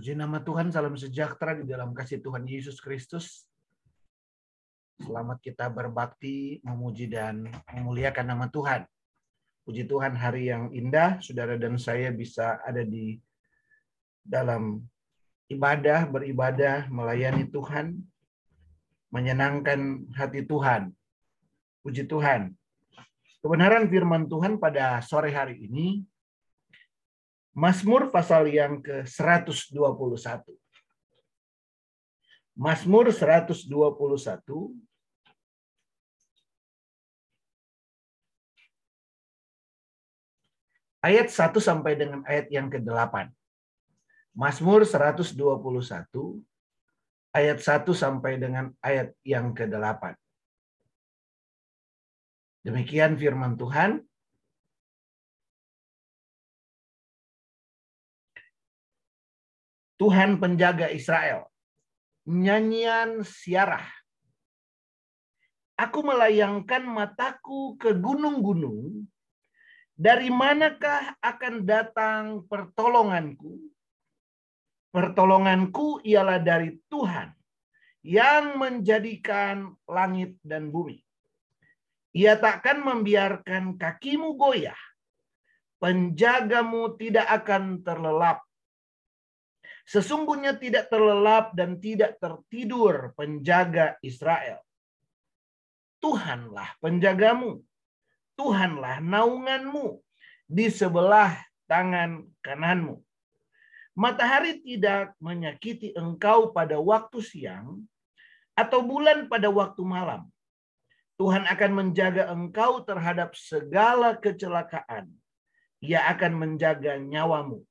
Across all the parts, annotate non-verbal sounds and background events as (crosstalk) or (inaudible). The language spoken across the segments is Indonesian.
Puji nama Tuhan, salam sejahtera di dalam kasih Tuhan Yesus Kristus. Selamat kita berbakti, memuji dan memuliakan nama Tuhan. Puji Tuhan hari yang indah, saudara dan saya bisa ada di dalam ibadah, beribadah, melayani Tuhan, menyenangkan hati Tuhan. Puji Tuhan. Kebenaran firman Tuhan pada sore hari ini Mazmur pasal yang ke-121. Mazmur 121 ayat 1 sampai dengan ayat yang ke-8. Mazmur 121 ayat 1 sampai dengan ayat yang ke-8. Demikian firman Tuhan. Tuhan penjaga Israel. Nyanyian siarah. Aku melayangkan mataku ke gunung-gunung. Dari manakah akan datang pertolonganku? Pertolonganku ialah dari Tuhan yang menjadikan langit dan bumi. Ia takkan membiarkan kakimu goyah. Penjagamu tidak akan terlelap Sesungguhnya tidak terlelap dan tidak tertidur penjaga Israel. Tuhanlah penjagamu. Tuhanlah naunganmu di sebelah tangan kananmu. Matahari tidak menyakiti engkau pada waktu siang atau bulan pada waktu malam. Tuhan akan menjaga engkau terhadap segala kecelakaan. Ia akan menjaga nyawamu.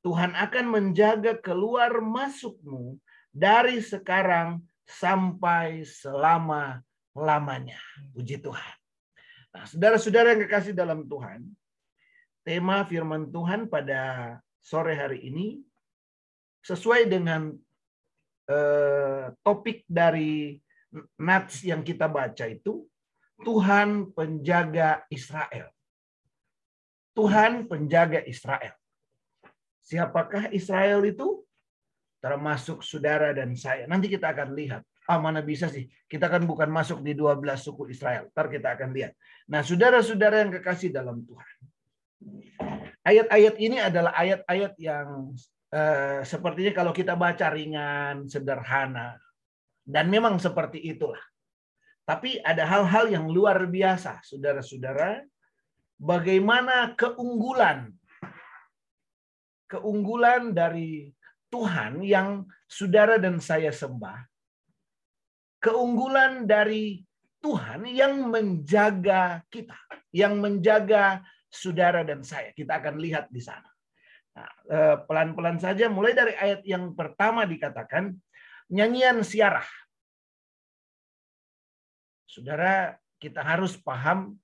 Tuhan akan menjaga keluar masukmu dari sekarang sampai selama-lamanya. Puji Tuhan. Nah, saudara-saudara yang kekasih dalam Tuhan, tema firman Tuhan pada sore hari ini sesuai dengan eh, topik dari nats yang kita baca itu, Tuhan penjaga Israel. Tuhan penjaga Israel. Siapakah Israel itu? Termasuk saudara dan saya. Nanti kita akan lihat. Ah, mana bisa sih? Kita kan bukan masuk di 12 suku Israel. Ntar kita akan lihat. Nah, saudara-saudara yang kekasih dalam Tuhan. Ayat-ayat ini adalah ayat-ayat yang eh, sepertinya kalau kita baca ringan, sederhana. Dan memang seperti itulah. Tapi ada hal-hal yang luar biasa, saudara-saudara. Bagaimana keunggulan keunggulan dari Tuhan yang saudara dan saya sembah. Keunggulan dari Tuhan yang menjaga kita, yang menjaga saudara dan saya. Kita akan lihat di sana. Nah, eh, pelan-pelan saja mulai dari ayat yang pertama dikatakan nyanyian siarah. Saudara, kita harus paham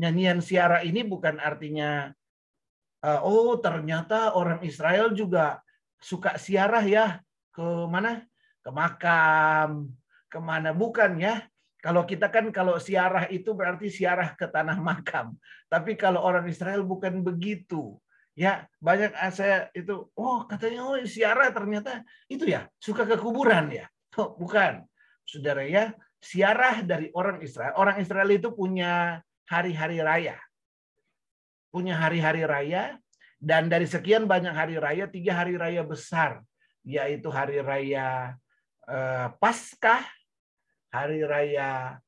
nyanyian siarah ini bukan artinya oh ternyata orang Israel juga suka siarah ya ke mana? Ke makam, ke mana bukan ya? Kalau kita kan kalau siarah itu berarti siarah ke tanah makam. Tapi kalau orang Israel bukan begitu. Ya, banyak ah, saya itu, oh katanya oh siarah ternyata itu ya, suka ke kuburan ya. (laughs) Oh, bukan. Saudara ya, siarah dari orang Israel. Orang Israel itu punya hari-hari raya punya hari-hari raya dan dari sekian banyak hari raya tiga hari raya besar yaitu hari raya eh, Paskah, hari raya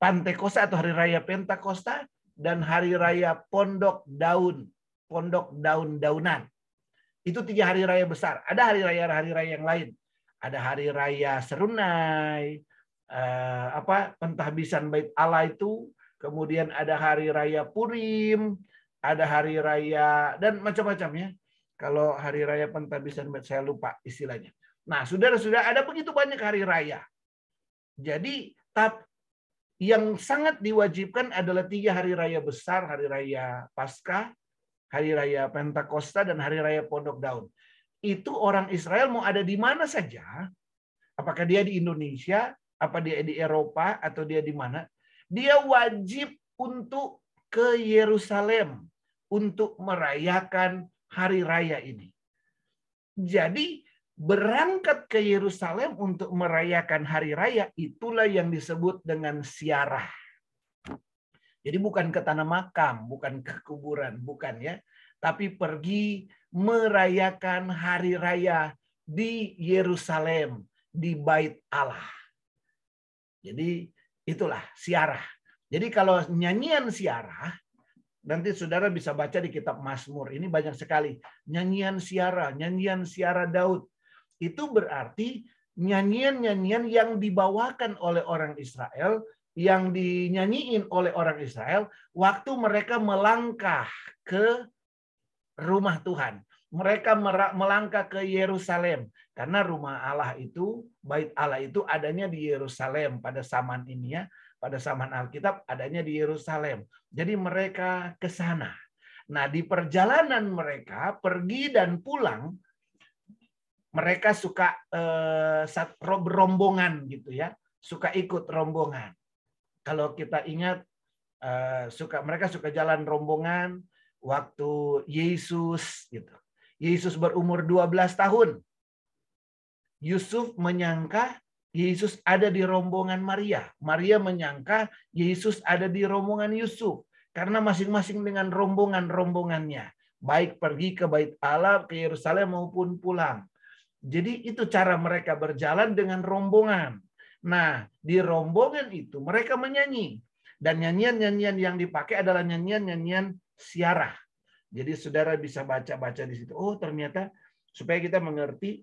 Pantekosta atau hari raya Pentakosta dan hari raya Pondok Daun, Pondok Daun-daunan. Itu tiga hari raya besar. Ada hari raya-hari raya yang lain. Ada hari raya Serunai, eh, apa pentahbisan Bait Allah itu kemudian ada hari raya Purim, ada hari raya dan macam-macamnya. Kalau hari raya pentabisan saya lupa istilahnya. Nah, saudara-saudara ada begitu banyak hari raya. Jadi tap yang sangat diwajibkan adalah tiga hari raya besar, hari raya Paskah, hari raya Pentakosta, dan hari raya Pondok Daun. Itu orang Israel mau ada di mana saja, apakah dia di Indonesia, apa dia di Eropa, atau dia di mana, dia wajib untuk ke Yerusalem untuk merayakan hari raya ini. Jadi berangkat ke Yerusalem untuk merayakan hari raya itulah yang disebut dengan siarah. Jadi bukan ke tanah makam, bukan ke kuburan, bukan ya. Tapi pergi merayakan hari raya di Yerusalem, di bait Allah. Jadi itulah siarah. Jadi kalau nyanyian siarah, nanti saudara bisa baca di kitab Mazmur. Ini banyak sekali. Nyanyian siarah, nyanyian siarah Daud itu berarti nyanyian-nyanyian yang dibawakan oleh orang Israel, yang dinyanyiin oleh orang Israel waktu mereka melangkah ke rumah Tuhan. Mereka melangkah ke Yerusalem karena rumah Allah itu, bait Allah itu adanya di Yerusalem pada zaman ini ya, pada zaman Alkitab adanya di Yerusalem. Jadi mereka ke sana. Nah, di perjalanan mereka pergi dan pulang mereka suka eh, rombongan gitu ya, suka ikut rombongan. Kalau kita ingat eh, suka mereka suka jalan rombongan waktu Yesus gitu. Yesus berumur 12 tahun. Yusuf menyangka Yesus ada di rombongan Maria. Maria menyangka Yesus ada di rombongan Yusuf. Karena masing-masing dengan rombongan-rombongannya. Baik pergi ke bait Allah, ke Yerusalem maupun pulang. Jadi itu cara mereka berjalan dengan rombongan. Nah, di rombongan itu mereka menyanyi. Dan nyanyian-nyanyian yang dipakai adalah nyanyian-nyanyian siarah. Jadi saudara bisa baca-baca di situ. Oh ternyata supaya kita mengerti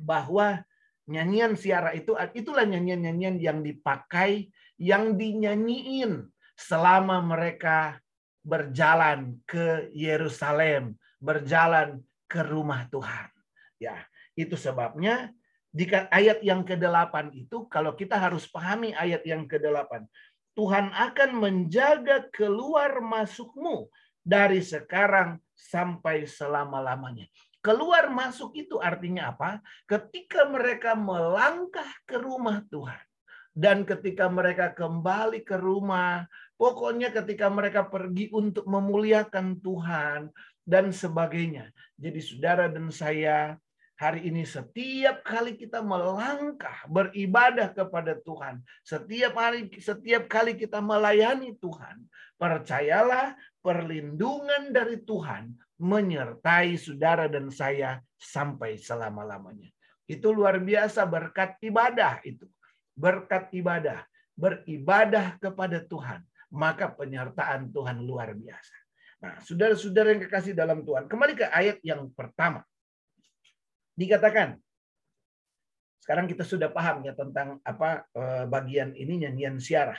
bahwa nyanyian siarah itu itulah nyanyian-nyanyian yang dipakai, yang dinyanyiin selama mereka berjalan ke Yerusalem, berjalan ke rumah Tuhan. Ya, itu sebabnya di ayat yang ke-8 itu kalau kita harus pahami ayat yang ke-8. Tuhan akan menjaga keluar masukmu dari sekarang sampai selama-lamanya. Keluar masuk itu artinya apa? Ketika mereka melangkah ke rumah Tuhan dan ketika mereka kembali ke rumah, pokoknya ketika mereka pergi untuk memuliakan Tuhan dan sebagainya. Jadi saudara dan saya Hari ini setiap kali kita melangkah beribadah kepada Tuhan, setiap hari setiap kali kita melayani Tuhan, percayalah perlindungan dari Tuhan menyertai saudara dan saya sampai selama-lamanya. Itu luar biasa berkat ibadah itu. Berkat ibadah, beribadah kepada Tuhan, maka penyertaan Tuhan luar biasa. Nah, saudara-saudara yang kekasih dalam Tuhan, kembali ke ayat yang pertama dikatakan. Sekarang kita sudah paham ya tentang apa eh, bagian ini nyanyian siarah.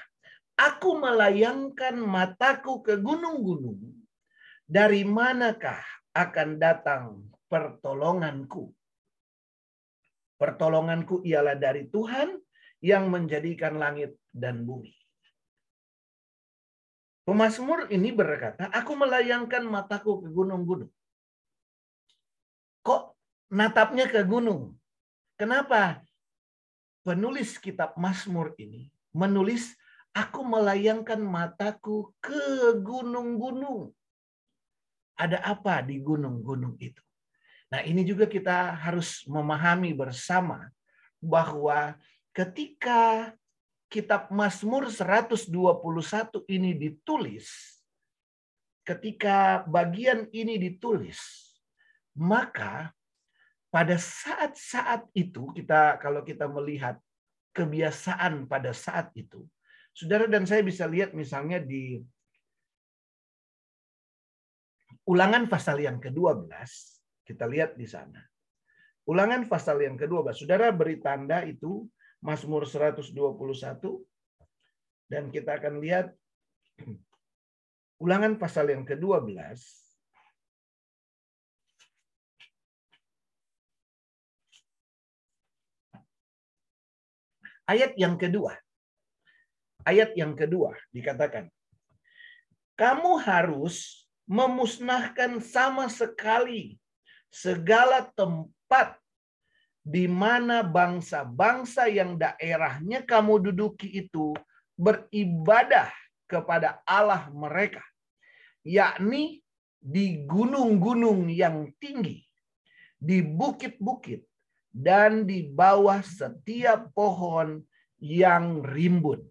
Aku melayangkan mataku ke gunung-gunung. Dari manakah akan datang pertolonganku? Pertolonganku ialah dari Tuhan yang menjadikan langit dan bumi. Pemasmur ini berkata, aku melayangkan mataku ke gunung-gunung. Kok natapnya ke gunung. Kenapa? Penulis kitab Mazmur ini menulis aku melayangkan mataku ke gunung-gunung. Ada apa di gunung-gunung itu? Nah, ini juga kita harus memahami bersama bahwa ketika kitab Mazmur 121 ini ditulis, ketika bagian ini ditulis, maka pada saat-saat itu kita kalau kita melihat kebiasaan pada saat itu, saudara dan saya bisa lihat misalnya di ulangan pasal yang ke-12, kita lihat di sana. Ulangan pasal yang ke-12, saudara beri tanda itu Mazmur 121 dan kita akan lihat ulangan pasal yang ke-12 Ayat yang kedua. Ayat yang kedua dikatakan, kamu harus memusnahkan sama sekali segala tempat di mana bangsa-bangsa yang daerahnya kamu duduki itu beribadah kepada Allah mereka, yakni di gunung-gunung yang tinggi, di bukit-bukit, dan di bawah setiap pohon yang rimbun.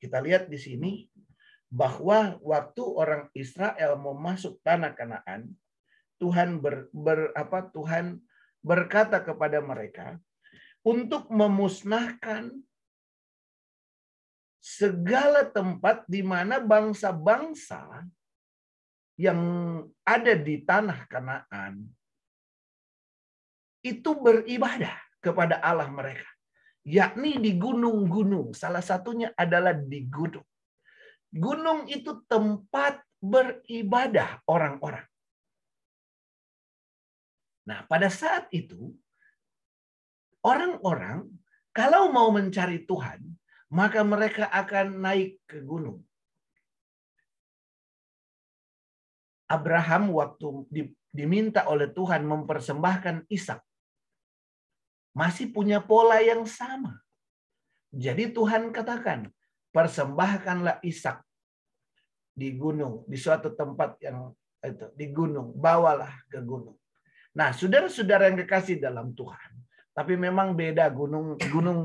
Kita lihat di sini bahwa waktu orang Israel mau masuk tanah Kanaan, Tuhan ber, ber apa Tuhan berkata kepada mereka untuk memusnahkan segala tempat di mana bangsa-bangsa yang ada di tanah Kanaan itu beribadah kepada Allah mereka, yakni di gunung-gunung. Salah satunya adalah di gunung. Gunung itu tempat beribadah orang-orang. Nah, pada saat itu orang-orang kalau mau mencari Tuhan, maka mereka akan naik ke gunung. Abraham waktu diminta oleh Tuhan mempersembahkan Ishak masih punya pola yang sama. Jadi Tuhan katakan, persembahkanlah Ishak di gunung, di suatu tempat yang itu, di gunung, bawalah ke gunung. Nah, saudara-saudara yang kekasih dalam Tuhan, tapi memang beda gunung gunung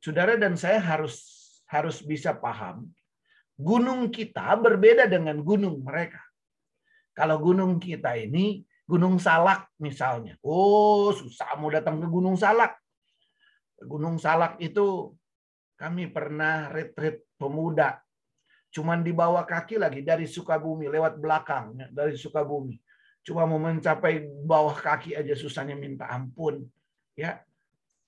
saudara dan saya harus harus bisa paham gunung kita berbeda dengan gunung mereka. Kalau gunung kita ini Gunung Salak misalnya. Oh, susah mau datang ke Gunung Salak. Gunung Salak itu kami pernah retreat pemuda. Cuman dibawa kaki lagi dari Sukabumi lewat belakang dari Sukabumi. Cuma mau mencapai bawah kaki aja susahnya minta ampun. Ya.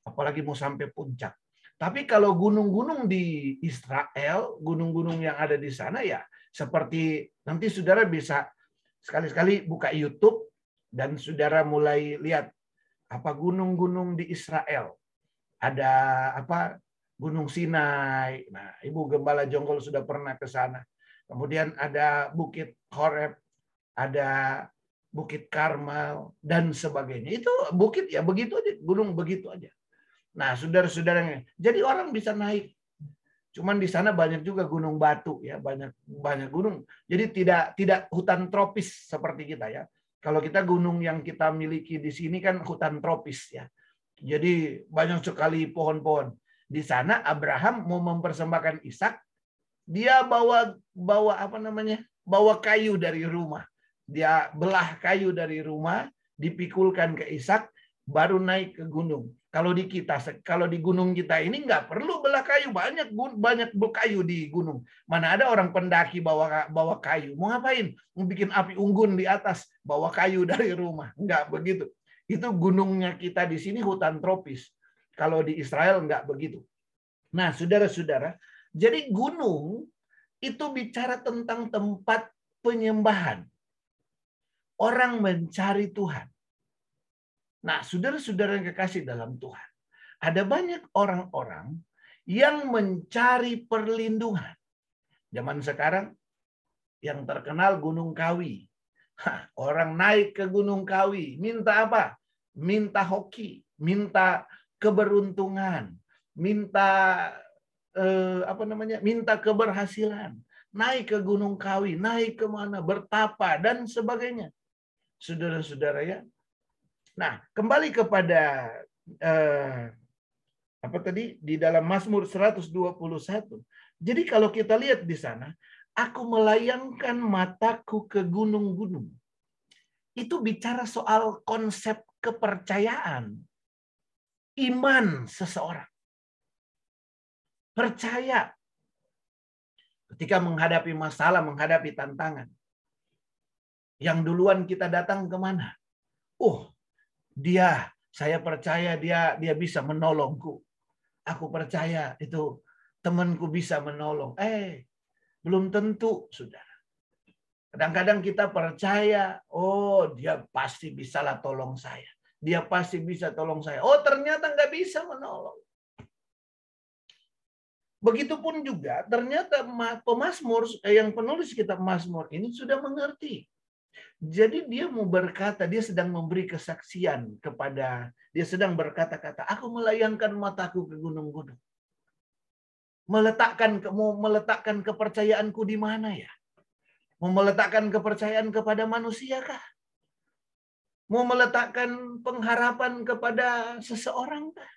Apalagi mau sampai puncak. Tapi kalau gunung-gunung di Israel, gunung-gunung yang ada di sana ya seperti nanti saudara bisa sekali-sekali buka YouTube dan saudara mulai lihat apa gunung-gunung di Israel. Ada apa Gunung Sinai. Nah, Ibu Gembala Jonggol sudah pernah ke sana. Kemudian ada Bukit Horeb, ada Bukit Karmel dan sebagainya. Itu bukit ya begitu aja, gunung begitu aja. Nah, saudara-saudaranya, jadi orang bisa naik Cuman di sana banyak juga gunung batu ya, banyak banyak gunung. Jadi tidak tidak hutan tropis seperti kita ya. Kalau kita gunung yang kita miliki di sini kan hutan tropis ya. Jadi banyak sekali pohon-pohon. Di sana Abraham mau mempersembahkan Ishak, dia bawa bawa apa namanya? bawa kayu dari rumah. Dia belah kayu dari rumah, dipikulkan ke Ishak, baru naik ke gunung. Kalau di kita, kalau di gunung kita ini nggak perlu belah kayu, banyak banyak kayu di gunung. Mana ada orang pendaki bawa bawa kayu, mau ngapain? Mau bikin api unggun di atas, bawa kayu (laughs) dari rumah, nggak begitu. Itu gunungnya kita di sini hutan tropis. Kalau di Israel nggak begitu. Nah, saudara-saudara, jadi gunung itu bicara tentang tempat penyembahan. Orang mencari Tuhan. Nah, saudara-saudara yang kekasih dalam Tuhan, ada banyak orang-orang yang mencari perlindungan. Zaman sekarang yang terkenal Gunung Kawi. Hah, orang naik ke Gunung Kawi, minta apa? Minta hoki, minta keberuntungan, minta eh, apa namanya? Minta keberhasilan. Naik ke Gunung Kawi, naik ke mana, bertapa dan sebagainya. Saudara-saudara ya, Nah, kembali kepada eh, apa tadi di dalam Mazmur 121. Jadi kalau kita lihat di sana, aku melayangkan mataku ke gunung-gunung. Itu bicara soal konsep kepercayaan. Iman seseorang. Percaya ketika menghadapi masalah, menghadapi tantangan. Yang duluan kita datang ke mana? Oh, dia saya percaya dia dia bisa menolongku. Aku percaya itu temanku bisa menolong. Eh, belum tentu, Saudara. Kadang-kadang kita percaya, oh dia pasti bisalah tolong saya. Dia pasti bisa tolong saya. Oh ternyata nggak bisa menolong. Begitupun juga ternyata pemazmur eh, yang penulis kitab Mazmur ini sudah mengerti jadi dia mau berkata, dia sedang memberi kesaksian kepada, dia sedang berkata-kata, aku melayangkan mataku ke gunung-gunung. Meletakkan, mau meletakkan kepercayaanku di mana ya? Mau meletakkan kepercayaan kepada manusia kah? Mau meletakkan pengharapan kepada seseorang kah?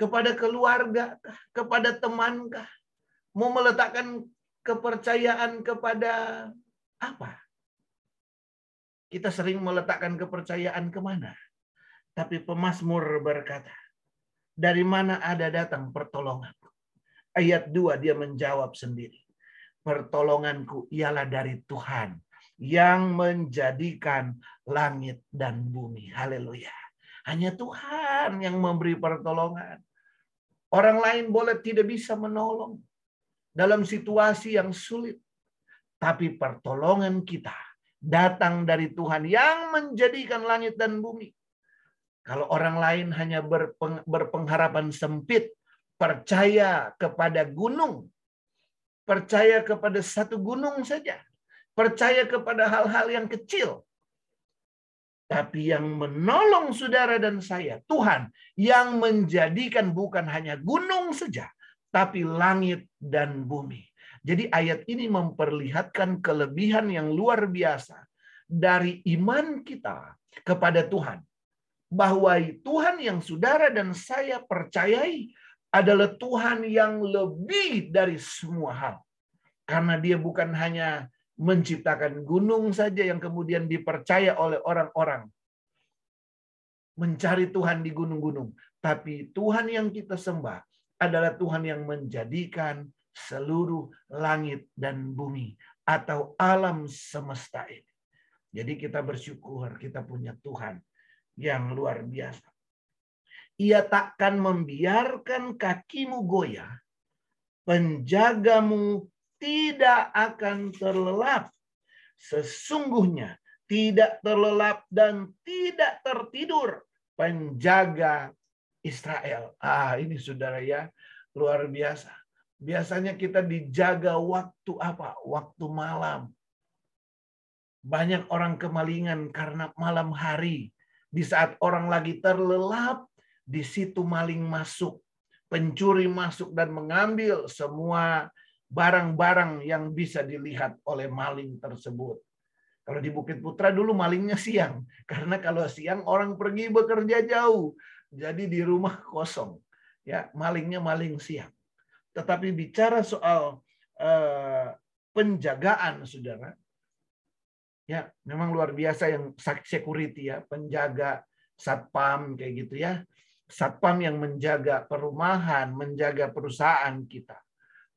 Kepada keluarga kah? Kepada teman kah? Mau meletakkan kepercayaan kepada apa? Kita sering meletakkan kepercayaan ke mana? Tapi pemazmur berkata, dari mana ada datang pertolongan? Ayat 2 dia menjawab sendiri. Pertolonganku ialah dari Tuhan yang menjadikan langit dan bumi. Haleluya. Hanya Tuhan yang memberi pertolongan. Orang lain boleh tidak bisa menolong dalam situasi yang sulit. Tapi pertolongan kita datang dari Tuhan yang menjadikan langit dan bumi. Kalau orang lain hanya berpeng, berpengharapan sempit, percaya kepada gunung, percaya kepada satu gunung saja, percaya kepada hal-hal yang kecil. Tapi yang menolong saudara dan saya, Tuhan yang menjadikan bukan hanya gunung saja, tapi langit dan bumi. Jadi ayat ini memperlihatkan kelebihan yang luar biasa dari iman kita kepada Tuhan. Bahwa Tuhan yang saudara dan saya percayai adalah Tuhan yang lebih dari semua hal. Karena dia bukan hanya menciptakan gunung saja yang kemudian dipercaya oleh orang-orang. Mencari Tuhan di gunung-gunung. Tapi Tuhan yang kita sembah adalah Tuhan yang menjadikan seluruh langit dan bumi atau alam semesta ini. Jadi kita bersyukur kita punya Tuhan yang luar biasa. Ia takkan membiarkan kakimu goyah, penjagamu tidak akan terlelap. Sesungguhnya tidak terlelap dan tidak tertidur penjaga Israel. Ah, ini saudara ya, luar biasa. Biasanya kita dijaga waktu apa? Waktu malam. Banyak orang kemalingan karena malam hari. Di saat orang lagi terlelap, di situ maling masuk. Pencuri masuk dan mengambil semua barang-barang yang bisa dilihat oleh maling tersebut. Kalau di Bukit Putra dulu malingnya siang, karena kalau siang orang pergi bekerja jauh, jadi di rumah kosong. Ya, malingnya maling siang. Tetapi bicara soal uh, penjagaan, saudara, ya memang luar biasa yang security ya, penjaga satpam kayak gitu ya, satpam yang menjaga perumahan, menjaga perusahaan kita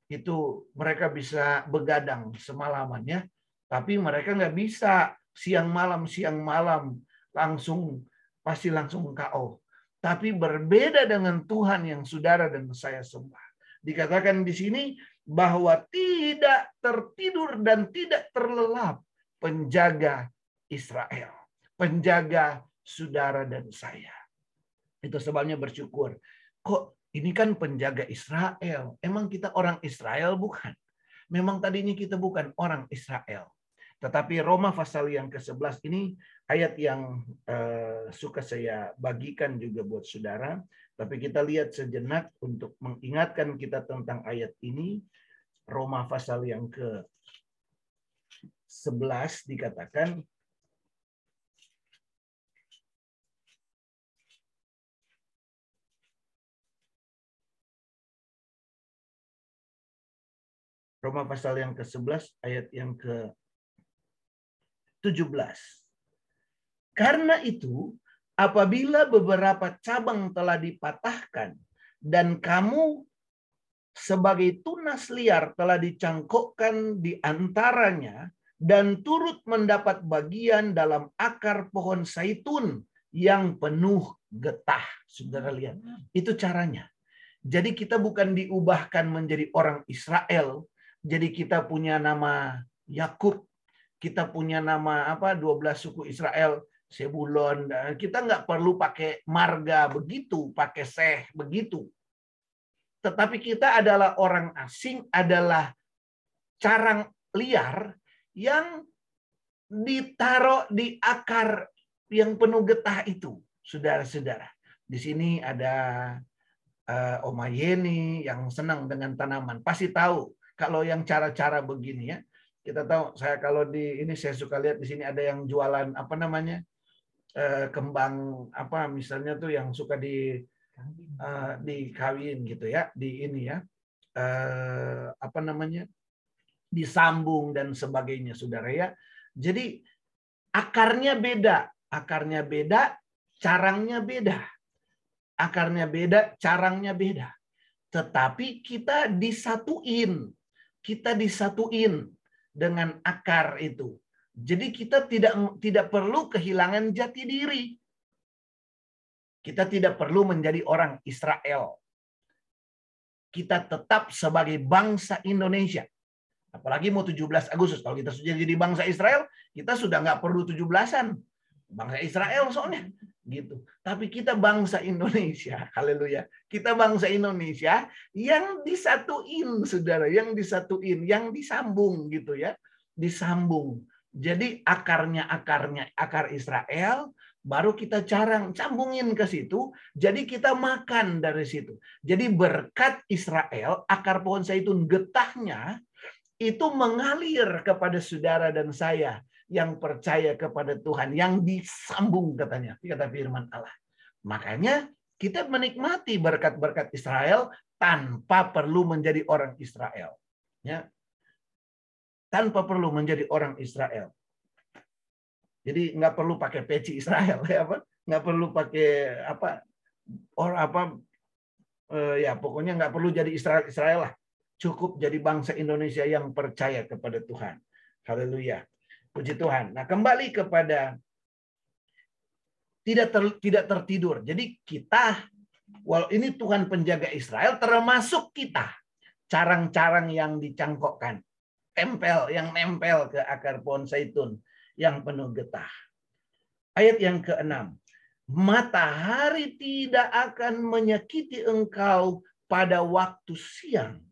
itu mereka bisa begadang semalaman ya. Tapi mereka nggak bisa siang malam siang malam langsung pasti langsung KO. Tapi berbeda dengan Tuhan yang saudara dan saya sembah. Dikatakan di sini bahwa tidak tertidur dan tidak terlelap penjaga Israel, penjaga saudara dan saya. Itu sebabnya bersyukur. Kok ini kan penjaga Israel. Emang kita orang Israel bukan? Memang tadinya kita bukan orang Israel. Tetapi Roma pasal yang ke-11 ini ayat yang uh, suka saya bagikan juga buat saudara. Tapi kita lihat sejenak untuk mengingatkan kita tentang ayat ini. Roma pasal yang ke-11 dikatakan, Roma pasal yang ke-11 ayat yang ke-17. Karena itu, apabila beberapa cabang telah dipatahkan dan kamu sebagai tunas liar telah dicangkokkan di antaranya dan turut mendapat bagian dalam akar pohon saitun yang penuh getah. Saudara lihat, itu caranya. Jadi kita bukan diubahkan menjadi orang Israel, jadi kita punya nama Yakub, kita punya nama apa 12 suku Israel, Sebulon. Kita nggak perlu pakai marga begitu, pakai seh begitu. Tetapi kita adalah orang asing, adalah carang liar yang ditaruh di akar yang penuh getah itu, saudara-saudara. Di sini ada uh, Oma Yeni yang senang dengan tanaman, pasti tahu kalau yang cara-cara begini ya, kita tahu saya kalau di ini saya suka lihat di sini ada yang jualan apa namanya eh, kembang apa misalnya tuh yang suka di uh, dikawin gitu ya di ini ya uh, apa namanya disambung dan sebagainya saudara ya. Jadi akarnya beda akarnya beda carangnya beda. Akarnya beda carangnya beda. Tetapi kita disatuin kita disatuin dengan akar itu. Jadi kita tidak tidak perlu kehilangan jati diri. Kita tidak perlu menjadi orang Israel. Kita tetap sebagai bangsa Indonesia. Apalagi mau 17 Agustus. Kalau kita sudah jadi bangsa Israel, kita sudah nggak perlu 17-an. Bangsa Israel soalnya gitu. Tapi kita bangsa Indonesia, (laughs) haleluya. Kita bangsa Indonesia yang disatuin, saudara, yang disatuin, yang disambung gitu ya, disambung. Jadi akarnya akarnya akar Israel, baru kita carang sambungin ke situ, jadi kita makan dari situ. Jadi berkat Israel, akar pohon zaitun getahnya itu mengalir kepada saudara dan saya yang percaya kepada Tuhan, yang disambung katanya, kata firman Allah. Makanya kita menikmati berkat-berkat Israel tanpa perlu menjadi orang Israel. Ya. Tanpa perlu menjadi orang Israel. Jadi nggak perlu pakai peci Israel (laughs) ya apa? Nggak perlu pakai apa orang apa eh, ya pokoknya nggak perlu jadi Israel Israel lah. Cukup jadi bangsa Indonesia yang percaya kepada Tuhan. Haleluya. Puji Tuhan. Nah, kembali kepada tidak ter, tidak tertidur. Jadi kita walau ini Tuhan penjaga Israel termasuk kita. Carang-carang yang dicangkokkan. Tempel yang nempel ke akar pohon zaitun yang penuh getah. Ayat yang keenam. Matahari tidak akan menyakiti engkau pada waktu siang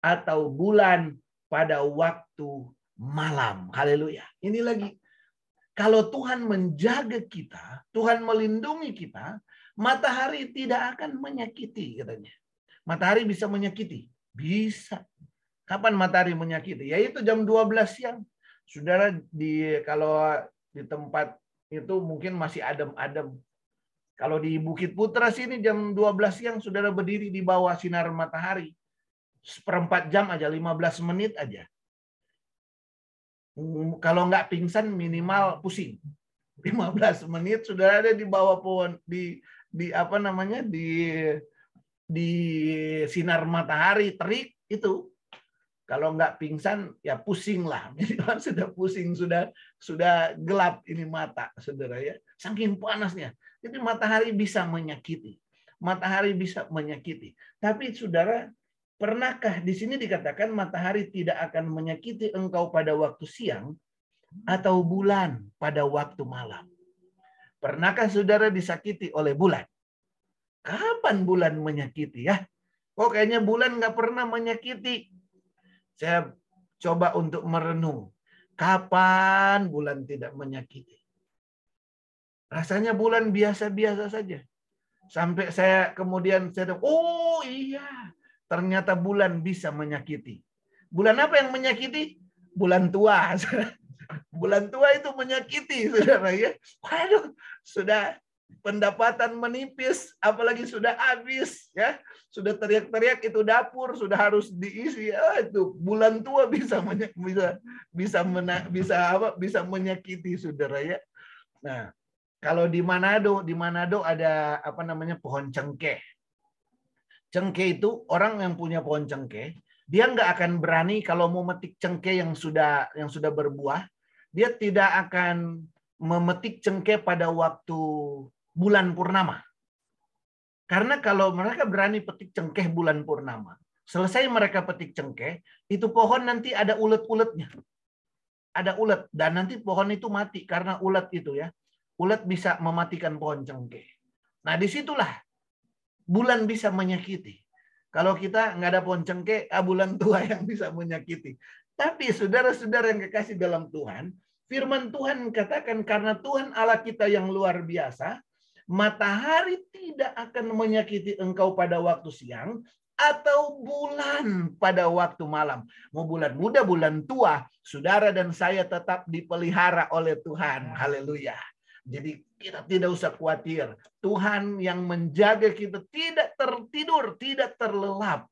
atau bulan pada waktu malam. Haleluya. Ini lagi. Kalau Tuhan menjaga kita, Tuhan melindungi kita, matahari tidak akan menyakiti katanya. Matahari bisa menyakiti. Bisa. Kapan matahari menyakiti? Yaitu jam 12 siang. Saudara di kalau di tempat itu mungkin masih adem-adem. Kalau di Bukit Putra sini jam 12 siang saudara berdiri di bawah sinar matahari. Seperempat jam aja, 15 menit aja kalau nggak pingsan minimal pusing. 15 menit sudah ada di bawah pohon di di apa namanya di di sinar matahari terik itu kalau nggak pingsan ya pusing lah (laughs) minimal sudah pusing sudah sudah gelap ini mata saudara ya saking panasnya jadi matahari bisa menyakiti matahari bisa menyakiti tapi saudara Pernahkah di sini dikatakan matahari tidak akan menyakiti engkau pada waktu siang atau bulan pada waktu malam? Pernahkah saudara disakiti oleh bulan? Kapan bulan menyakiti ya? Kok kayaknya bulan nggak pernah menyakiti? Saya coba untuk merenung. Kapan bulan tidak menyakiti? Rasanya bulan biasa-biasa saja. Sampai saya kemudian saya oh iya, Ternyata bulan bisa menyakiti. Bulan apa yang menyakiti? Bulan tua. (laughs) bulan tua itu menyakiti, saudara ya. Waduh, sudah pendapatan menipis, apalagi sudah habis, ya. Sudah teriak-teriak itu dapur sudah harus diisi. Oh, itu bulan tua bisa bisa bisa mena, bisa apa? Bisa menyakiti, saudara ya. Nah, kalau di Manado, di Manado ada apa namanya pohon cengkeh. Cengkeh itu orang yang punya pohon cengkeh, dia nggak akan berani kalau mau metik cengkeh yang sudah yang sudah berbuah, dia tidak akan memetik cengkeh pada waktu bulan purnama. Karena kalau mereka berani petik cengkeh bulan purnama, selesai mereka petik cengkeh, itu pohon nanti ada ulet-uletnya. Ada ulet dan nanti pohon itu mati karena ulet itu ya. Ulet bisa mematikan pohon cengkeh. Nah, di situlah bulan bisa menyakiti. Kalau kita nggak ada pohon cengkeh, ah, bulan tua yang bisa menyakiti. Tapi saudara-saudara yang kekasih dalam Tuhan, firman Tuhan katakan karena Tuhan Allah kita yang luar biasa, matahari tidak akan menyakiti engkau pada waktu siang atau bulan pada waktu malam. Mau bulan muda, bulan tua, saudara dan saya tetap dipelihara oleh Tuhan. Haleluya. Jadi kita tidak usah khawatir. Tuhan yang menjaga kita tidak tertidur, tidak terlelap.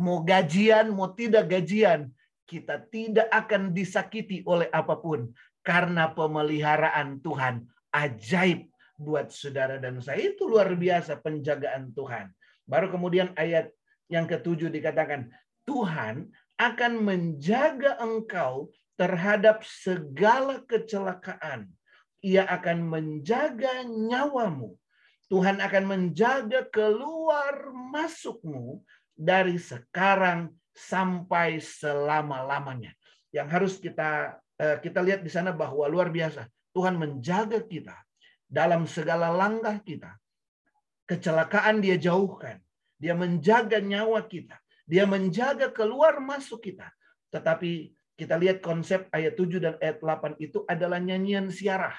Mau gajian, mau tidak gajian, kita tidak akan disakiti oleh apa pun. Karena pemeliharaan Tuhan ajaib buat saudara dan saya. Itu luar biasa penjagaan Tuhan. Baru kemudian ayat yang ketujuh dikatakan, Tuhan akan menjaga engkau terhadap segala kecelakaan. Ia akan menjaga nyawamu. Tuhan akan menjaga keluar masukmu dari sekarang sampai selama-lamanya. Yang harus kita eh, kita lihat di sana bahwa luar biasa. Tuhan menjaga kita dalam segala langkah kita. Kecelakaan dia jauhkan. Dia menjaga nyawa kita. Dia menjaga keluar masuk kita. Tetapi kita lihat konsep ayat 7 dan ayat 8 itu adalah nyanyian siarah.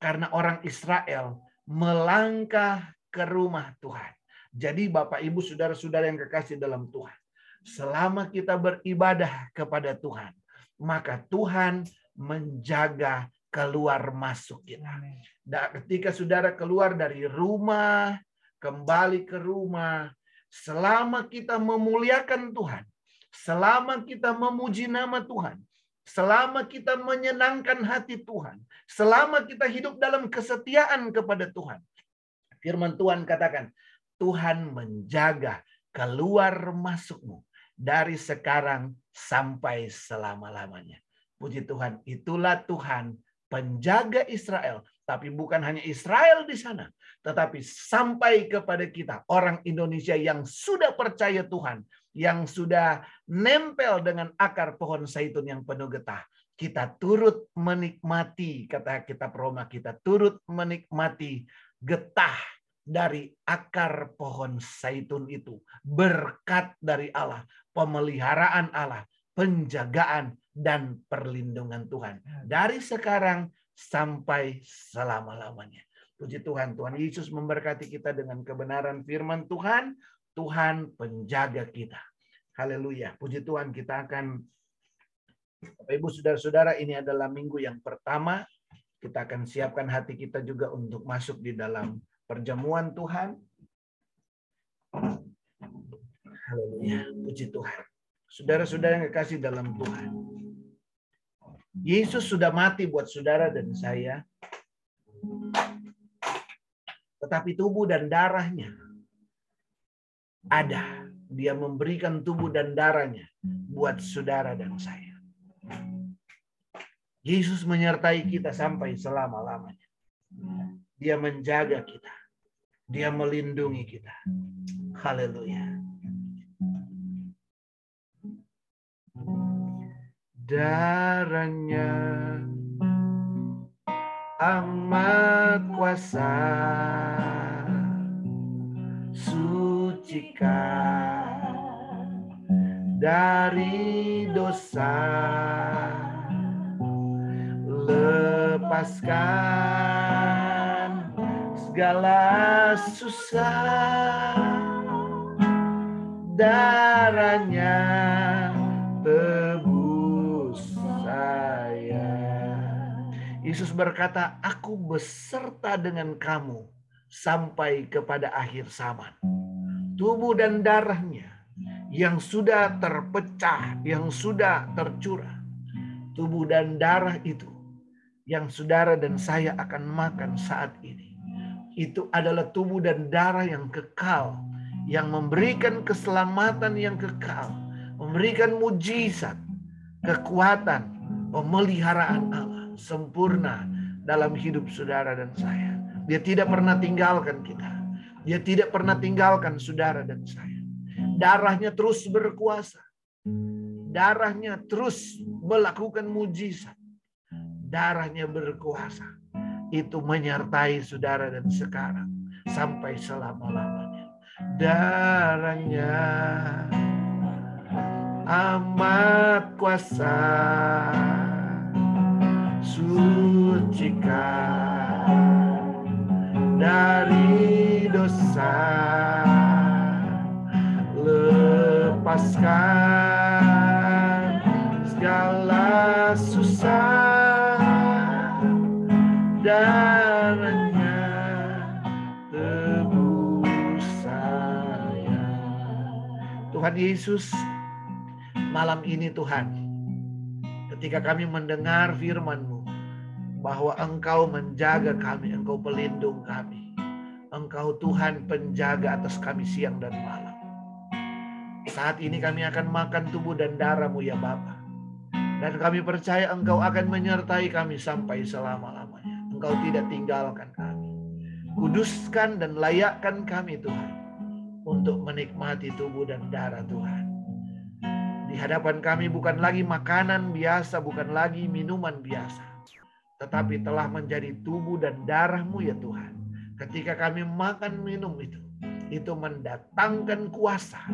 Karena orang Israel melangkah ke rumah Tuhan. Jadi Bapak Ibu Saudara-saudara yang kekasih dalam Tuhan. Selama kita beribadah kepada Tuhan. Maka Tuhan menjaga keluar masuk kita. Dan ketika saudara keluar dari rumah, kembali ke rumah, selama kita memuliakan Tuhan, selama kita memuji nama Tuhan, selama kita menyenangkan hati Tuhan, selama kita hidup dalam kesetiaan kepada Tuhan. Firman Tuhan katakan, Tuhan menjaga keluar masukmu dari sekarang sampai selama-lamanya. Puji Tuhan, itulah Tuhan penjaga Israel. Tapi bukan hanya Israel di sana, tetapi sampai kepada kita orang Indonesia yang sudah percaya Tuhan, yang sudah nempel dengan akar pohon zaitun yang penuh getah. Kita turut menikmati, kata kita Roma, kita turut menikmati getah dari akar pohon zaitun itu. Berkat dari Allah, pemeliharaan Allah, penjagaan dan perlindungan Tuhan. Dari sekarang sampai selama-lamanya. Puji Tuhan, Tuhan Yesus memberkati kita dengan kebenaran firman Tuhan. Tuhan penjaga kita. Haleluya. Puji Tuhan, kita akan Bapak Ibu Saudara-saudara, ini adalah minggu yang pertama. Kita akan siapkan hati kita juga untuk masuk di dalam perjamuan Tuhan. Haleluya. Puji Tuhan. Saudara-saudara yang kekasih dalam Tuhan. Yesus sudah mati buat saudara dan saya tetapi tubuh dan darahnya ada. Dia memberikan tubuh dan darahnya buat saudara dan saya. Yesus menyertai kita sampai selama-lamanya. Dia menjaga kita. Dia melindungi kita. Haleluya. Darahnya. Amat kuasa. Sucikan dari dosa. Lepaskan segala susah darahnya Yesus berkata, aku beserta dengan kamu sampai kepada akhir zaman. Tubuh dan darahnya yang sudah terpecah, yang sudah tercurah. Tubuh dan darah itu yang saudara dan saya akan makan saat ini. Itu adalah tubuh dan darah yang kekal, yang memberikan keselamatan yang kekal, memberikan mujizat, kekuatan, pemeliharaan Allah sempurna dalam hidup saudara dan saya. Dia tidak pernah tinggalkan kita. Dia tidak pernah tinggalkan saudara dan saya. Darahnya terus berkuasa. Darahnya terus melakukan mujizat. Darahnya berkuasa. Itu menyertai saudara dan sekarang sampai selama-lamanya. Darahnya amat kuasa sucikan dari dosa lepaskan segala susah darahnya tebus. Tuhan Yesus, malam ini Tuhan, ketika kami mendengar firman-Mu, bahwa Engkau menjaga kami, Engkau pelindung kami. Engkau Tuhan penjaga atas kami siang dan malam. Saat ini kami akan makan tubuh dan darah-Mu ya Bapa. Dan kami percaya Engkau akan menyertai kami sampai selama-lamanya. Engkau tidak tinggalkan kami. Kuduskan dan layakkan kami Tuhan. Untuk menikmati tubuh dan darah Tuhan. Di hadapan kami bukan lagi makanan biasa, bukan lagi minuman biasa tetapi telah menjadi tubuh dan darahmu ya Tuhan. Ketika kami makan minum itu, itu mendatangkan kuasa,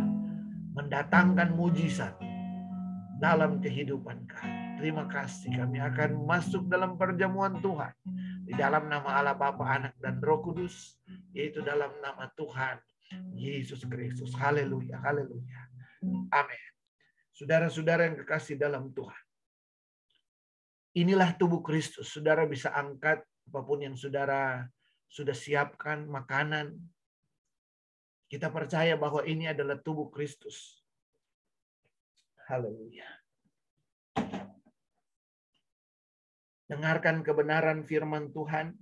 mendatangkan mujizat dalam kehidupan kami. Terima kasih kami akan masuk dalam perjamuan Tuhan. Di dalam nama Allah Bapa, Anak, dan Roh Kudus. Yaitu dalam nama Tuhan Yesus Kristus. Haleluya, haleluya. Amin. Saudara-saudara yang kekasih dalam Tuhan. Inilah tubuh Kristus. Saudara bisa angkat apa pun yang saudara sudah siapkan, makanan. Kita percaya bahwa ini adalah tubuh Kristus. Haleluya. Dengarkan kebenaran firman Tuhan